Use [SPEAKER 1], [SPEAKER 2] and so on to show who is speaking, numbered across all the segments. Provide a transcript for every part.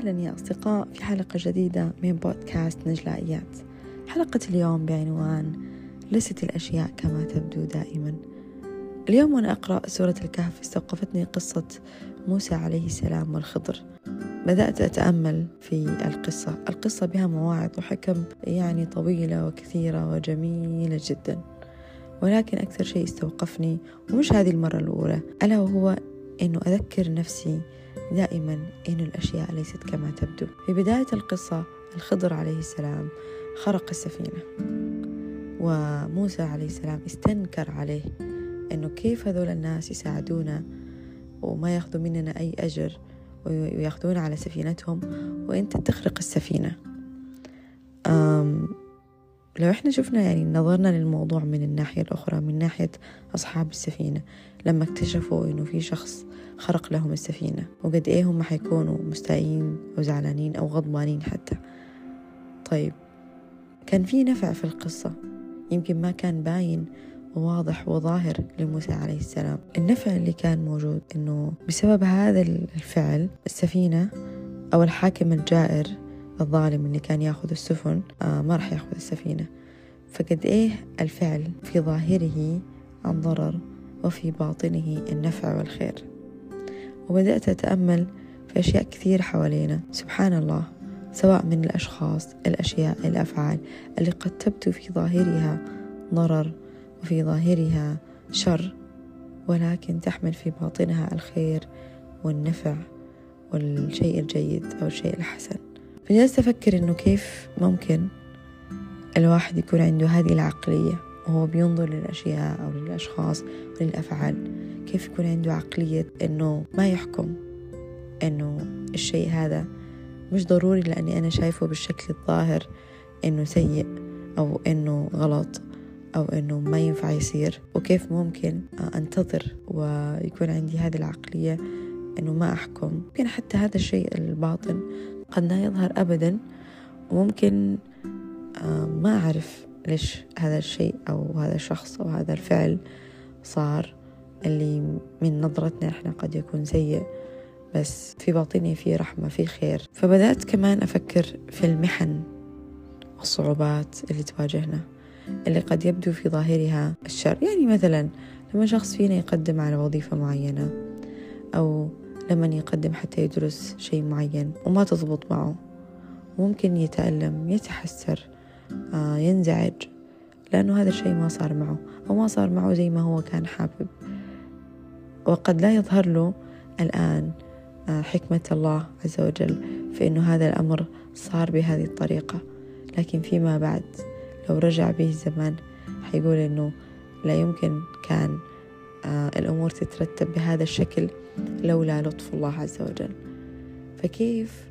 [SPEAKER 1] أهلا يا أصدقاء في حلقة جديدة من بودكاست نجلائيات. حلقة اليوم بعنوان لست الأشياء كما تبدو دائما. اليوم وأنا أقرأ سورة الكهف استوقفتني قصة موسى عليه السلام والخضر. بدأت أتأمل في القصة. القصة بها مواعظ وحكم يعني طويلة وكثيرة وجميلة جدا. ولكن أكثر شيء استوقفني ومش هذه المرة الأولى ألا وهو أنه أذكر نفسي دائما أن الأشياء ليست كما تبدو. في بداية القصة الخضر عليه السلام خرق السفينة وموسى عليه السلام استنكر عليه أنه كيف هذول الناس يساعدونا وما ياخذوا مننا أي أجر وياخذون على سفينتهم وأنت تخرق السفينة. أم لو إحنا شفنا يعني نظرنا للموضوع من الناحية الأخرى من ناحية أصحاب السفينة لما اكتشفوا إنه في شخص خرق لهم السفينة. وقد إيه هم حيكونوا مستائين أو زعلانين أو غضبانين حتى. طيب كان في نفع في القصة. يمكن ما كان باين وواضح وظاهر لموسى عليه السلام. النفع اللي كان موجود إنه بسبب هذا الفعل السفينة أو الحاكم الجائر الظالم اللي كان يأخذ السفن آه ما راح يأخذ السفينة. فقد إيه الفعل في ظاهره عن ضرر وفي باطنه النفع والخير. وبدأت أتأمل في أشياء كثير حوالينا. سبحان الله سواء من الأشخاص الأشياء الأفعال اللي قد تبدو في ظاهرها ضرر وفي ظاهرها شر ولكن تحمل في باطنها الخير والنفع والشيء الجيد أو الشيء الحسن. فجلست أفكر إنه كيف ممكن الواحد يكون عنده هذه العقلية وهو بينظر للأشياء أو للأشخاص وللأفعال كيف يكون عنده عقلية إنه ما يحكم إنه الشيء هذا مش ضروري لأني أنا شايفه بالشكل الظاهر إنه سيء أو إنه غلط أو إنه ما ينفع يصير. وكيف ممكن أنتظر ويكون عندي هذه العقلية إنه ما أحكم؟ ممكن حتى هذا الشيء الباطن قد لا يظهر أبدا. وممكن ما أعرف ليش هذا الشيء أو هذا الشخص أو هذا الفعل صار. اللي من نظرتنا إحنا قد يكون سيء بس في باطني في رحمة في خير. فبدأت كمان أفكر في المحن والصعوبات اللي تواجهنا اللي قد يبدو في ظاهرها الشر. يعني مثلا لما شخص فينا يقدم على وظيفة معينة أو لما يقدم حتى يدرس شيء معين وما تضبط معه ممكن يتألم يتحسر آه ينزعج لأنه هذا الشيء ما صار معه أو ما صار معه زي ما هو كان حابب. وقد لا يظهر له الآن آه حكمة الله عز وجل في أنه هذا الأمر صار بهذه الطريقة. لكن فيما بعد لو رجع به الزمان حيقول أنه لا يمكن كان آه الأمور تترتب بهذا الشكل لولا لطف الله عز وجل. فكيف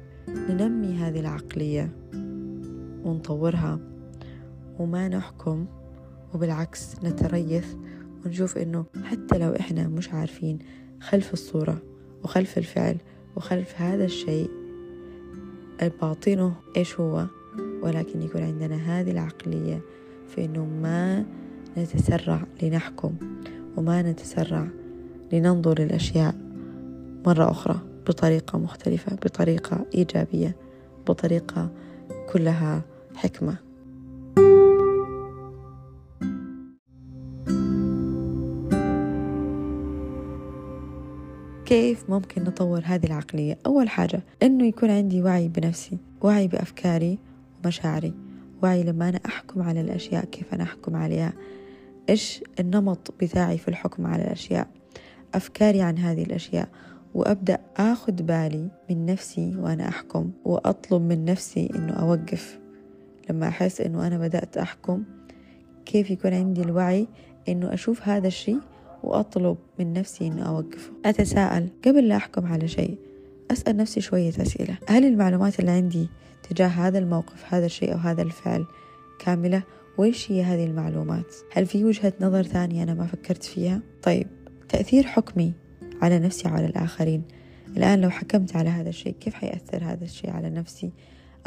[SPEAKER 1] ننمي هذه العقلية ونطورها وما نحكم وبالعكس نتريث ونشوف إنه حتى لو إحنا مش عارفين خلف الصورة وخلف الفعل وخلف هذا الشيء باطنه إيش هو؟ ولكن يكون عندنا هذه العقلية في إنه ما نتسرع لنحكم وما نتسرع لننظر للأشياء مرة أخرى بطريقة مختلفة بطريقة إيجابية بطريقة كلها حكمة. كيف ممكن نطور هذه العقلية؟ أول حاجة إنه يكون عندي وعي بنفسي وعي بأفكاري ومشاعري وعي لما أنا أحكم على الأشياء كيف أنا أحكم عليها. إيش النمط بتاعي في الحكم على الأشياء؟ أفكاري عن هذه الأشياء وأبدأ أخذ بالي من نفسي وأنا أحكم وأطلب من نفسي إنه أوقف. لما أحس إنه أنا بدأت أحكم كيف يكون عندي الوعي إنه أشوف هذا الشيء وأطلب من نفسي إنه أوقفه. أتساءل قبل لا أحكم على شيء. أسأل نفسي شوية أسئلة. هل المعلومات اللي عندي تجاه هذا الموقف هذا الشيء أو هذا الفعل كاملة؟ وإيش هي هذه المعلومات؟ هل في وجهة نظر ثانية أنا ما فكرت فيها؟ طيب تأثير حكمي على نفسي وعلى الآخرين. الآن لو حكمت على هذا الشيء كيف حيأثر هذا الشيء على نفسي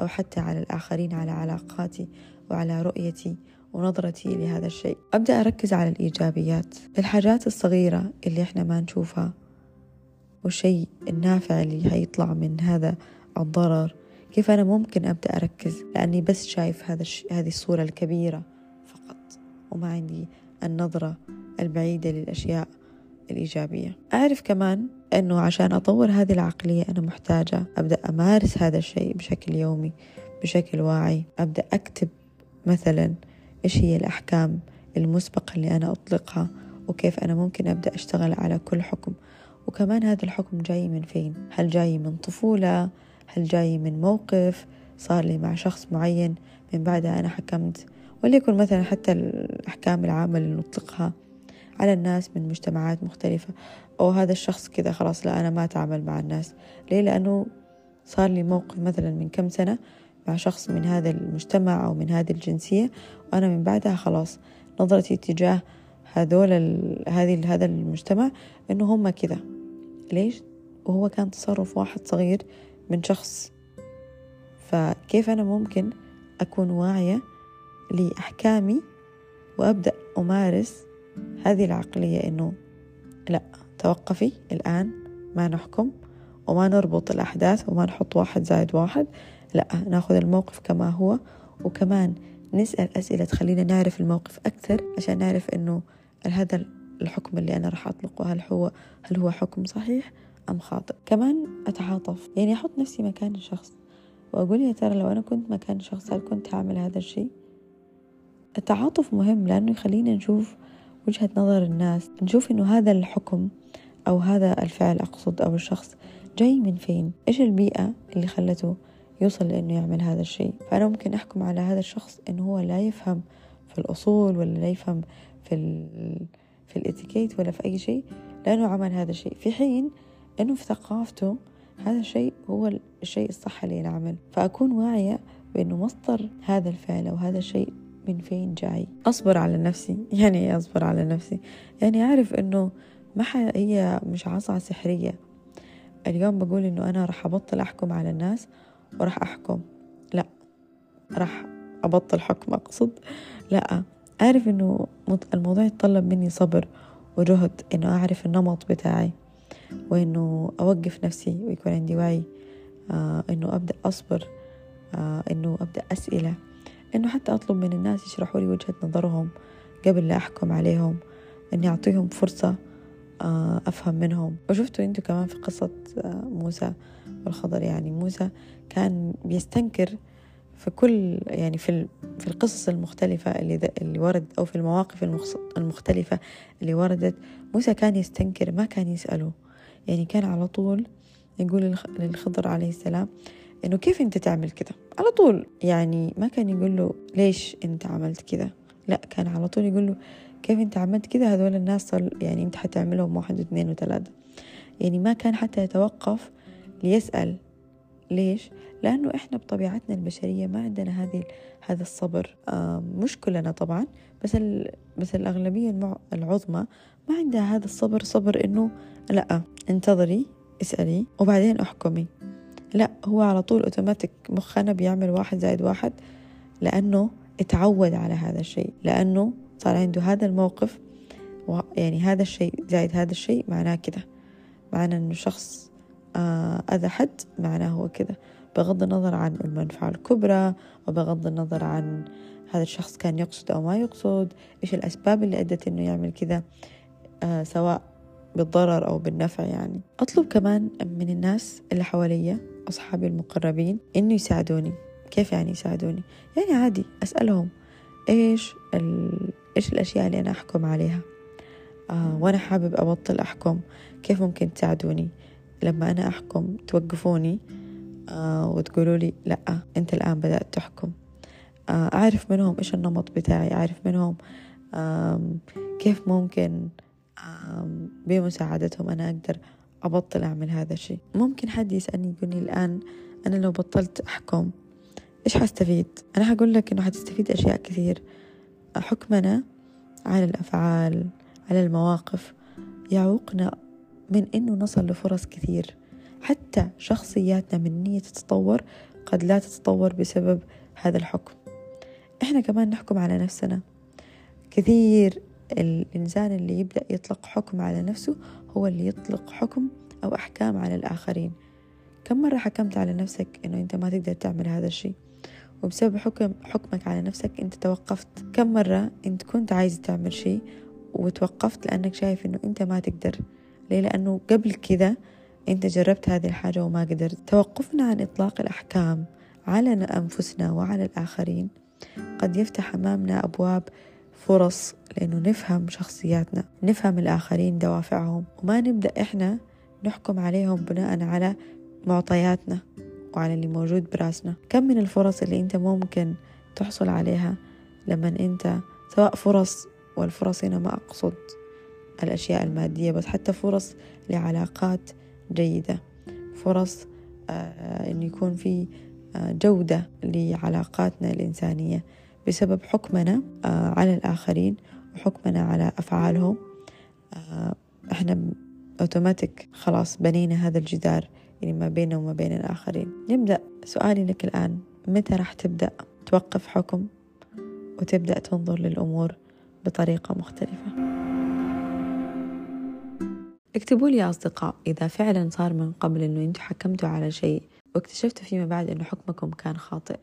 [SPEAKER 1] أو حتى على الآخرين على علاقاتي وعلى رؤيتي؟ ونظرتي لهذا الشيء. أبدأ أركز على الإيجابيات الحاجات الصغيرة اللي إحنا ما نشوفها والشيء النافع اللي حيطلع من هذا الضرر. كيف أنا ممكن أبدأ أركز؟ لأني بس شايف هذا الش... هذه الصورة الكبيرة فقط وما عندي النظرة البعيدة للأشياء الإيجابية. أعرف كمان أنه عشان أطور هذه العقلية أنا محتاجة أبدأ أمارس هذا الشيء بشكل يومي بشكل واعي. أبدأ أكتب مثلا إيش هي الأحكام المسبقة اللي أنا أطلقها وكيف أنا ممكن أبدأ أشتغل على كل حكم؟ وكمان هذا الحكم جاي من فين؟ هل جاي من طفولة؟ هل جاي من موقف؟ صار لي مع شخص معين؟ من بعدها أنا حكمت. وليكن مثلا حتى الأحكام العامة اللي نطلقها على الناس من مجتمعات مختلفة. أو هذا الشخص كذا خلاص لا أنا ما أتعامل مع الناس. ليه؟ لأنه صار لي موقف مثلا من كم سنة مع شخص من هذا المجتمع أو من هذه الجنسية وأنا من بعدها خلاص نظرتي تجاه هذول هذه هذا المجتمع إنه هم كذا. ليش؟ وهو كان تصرف واحد صغير من شخص. فكيف أنا ممكن أكون واعية لأحكامي وأبدأ أمارس هذه العقلية إنه لا توقفي الآن ما نحكم وما نربط الأحداث وما نحط واحد زائد واحد. لا ناخذ الموقف كما هو وكمان نسأل أسئلة تخلينا نعرف الموقف أكثر عشان نعرف إنه هذا الحكم اللي أنا راح أطلقه هل هو هل هو حكم صحيح أم خاطئ. كمان أتعاطف يعني أحط نفسي مكان الشخص وأقول يا ترى لو أنا كنت مكان الشخص هل كنت أعمل هذا الشيء؟ التعاطف مهم لأنه يخلينا نشوف وجهة نظر الناس نشوف إنه هذا الحكم أو هذا الفعل أقصد أو الشخص جاي من فين إيش البيئة اللي خلته يوصل لأنه يعمل هذا الشيء. فأنا ممكن أحكم على هذا الشخص إنه هو لا يفهم في الأصول ولا لا يفهم في ال في الاتيكيت ولا في أي شيء لأنه عمل هذا الشيء. في حين إنه في ثقافته هذا الشيء هو الشيء الصح اللي ينعمل فأكون واعية بأنه مصدر هذا الفعل أو هذا الشيء من فين جاي. أصبر على نفسي. يعني إيه أصبر على نفسي؟ يعني أعرف أنه ما هي مش عصا سحرية. اليوم بقول إنه أنا راح أبطل أحكم على الناس وراح أحكم. لا. راح أبطل حكم أقصد. لا. أعرف إنه الموضوع يتطلب مني صبر وجهد إنه أعرف النمط بتاعي وإنه أوقف نفسي ويكون عندي وعي آه إنه أبدأ أصبر آه إنه أبدأ أسئلة إنه حتى أطلب من الناس يشرحوا لي وجهة نظرهم قبل لا أحكم عليهم إني أعطيهم فرصة أفهم منهم. وشفتوا أنتوا كمان في قصة آه، موسى والخضر. يعني موسى كان بيستنكر في كل يعني في في القصص المختلفة اللي اللي وردت أو في المواقف المختلفة اللي وردت. موسى كان يستنكر ما كان يسأله. يعني كان على طول يقول للخضر عليه السلام إنه كيف أنت تعمل كذا على طول. يعني ما كان يقول له ليش أنت عملت كذا لا كان على طول يقول له كيف أنت عملت كذا هذول الناس صار يعني أنت حتعملهم واحد واثنين وثلاثة. يعني ما كان حتى يتوقف ليسأل. ليش؟ لأنه إحنا بطبيعتنا البشرية ما عندنا هذه هذا الصبر. آه مش كلنا طبعا بس بس الأغلبية العظمى ما عندها هذا الصبر صبر إنه لأ انتظري اسألي وبعدين أحكمي. لأ هو على طول أوتوماتيك مخنا بيعمل واحد زائد واحد لأنه اتعود على هذا الشيء لأنه صار عنده هذا الموقف يعني هذا الشيء زائد هذا الشيء معناه كده. معناه إنه شخص آه، أذى حد معناه هو كده. بغض النظر عن المنفعة الكبرى وبغض النظر عن هذا الشخص كان يقصد أو ما يقصد إيش الأسباب اللي أدت إنه يعمل كذا آه سواء بالضرر أو بالنفع يعني. أطلب كمان من الناس اللي حواليا أصحابي المقربين إنه يساعدوني. كيف يعني يساعدوني؟ يعني عادي أسألهم إيش. إيش الأشياء اللي أنا أحكم عليها؟ آه وأنا حابب أبطل أحكم كيف ممكن تساعدوني؟ لما أنا أحكم توقفوني آه وتقولوا لي لأ أنت الآن بدأت تحكم. آه أعرف منهم إيش النمط بتاعي أعرف منهم كيف ممكن بمساعدتهم أنا أقدر أبطل أعمل هذا الشيء. ممكن حد يسألني يقولني الآن أنا لو بطلت أحكم إيش حستفيد؟ أنا حقول لك إنه حتستفيد أشياء كثير. حكمنا على الأفعال على المواقف يعوقنا من إنه نصل لفرص كثير. حتى شخصياتنا من نية تتطور قد لا تتطور بسبب هذا الحكم. إحنا كمان نحكم على نفسنا. كثير الإنسان اللي يبدأ يطلق حكم على نفسه هو اللي يطلق حكم أو أحكام على الآخرين. كم مرة حكمت على نفسك إنه أنت ما تقدر تعمل هذا الشيء؟ وبسبب حكم حكمك على نفسك أنت توقفت كم مرة أنت كنت عايز تعمل شيء وتوقفت لأنك شايف إنه أنت ما تقدر. ليه؟ لأنه قبل كذا أنت جربت هذه الحاجة وما قدرت. توقفنا عن إطلاق الأحكام على أنفسنا وعلى الآخرين. قد يفتح أمامنا أبواب فرص لأنه نفهم شخصياتنا نفهم الآخرين دوافعهم وما نبدأ إحنا نحكم عليهم بناء على معطياتنا. وعلى اللي موجود برأسنا. كم من الفرص اللي أنت ممكن تحصل عليها لما أنت سواء فرص والفرص هنا ما أقصد الأشياء المادية بس حتى فرص لعلاقات جيدة. فرص آه أن يكون في آه جودة لعلاقاتنا الإنسانية. بسبب حكمنا آه على الآخرين وحكمنا على أفعالهم آه إحنا أوتوماتيك خلاص بنينا هذا الجدار. يعني ما بيننا وما بين الآخرين. نبدأ سؤالي لك الآن. متى راح تبدأ توقف حكم وتبدأ تنظر للأمور بطريقة مختلفة؟ اكتبوا لي يا أصدقاء إذا فعلا صار من قبل أنه أنتوا حكمتوا على شيء واكتشفتوا فيما بعد أنه حكمكم كان خاطئ.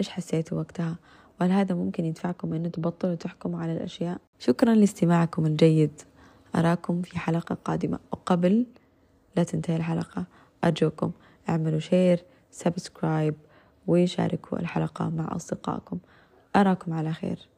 [SPEAKER 1] إيش حسيتوا وقتها؟ وهل هذا ممكن يدفعكم أنه تبطلوا تحكموا على الأشياء؟ شكرا لاستماعكم الجيد. أراكم في حلقة قادمة. وقبل لا تنتهي الحلقة أرجوكم اعملوا share subscribe وشاركوا الحلقة مع أصدقائكم. أراكم على خير.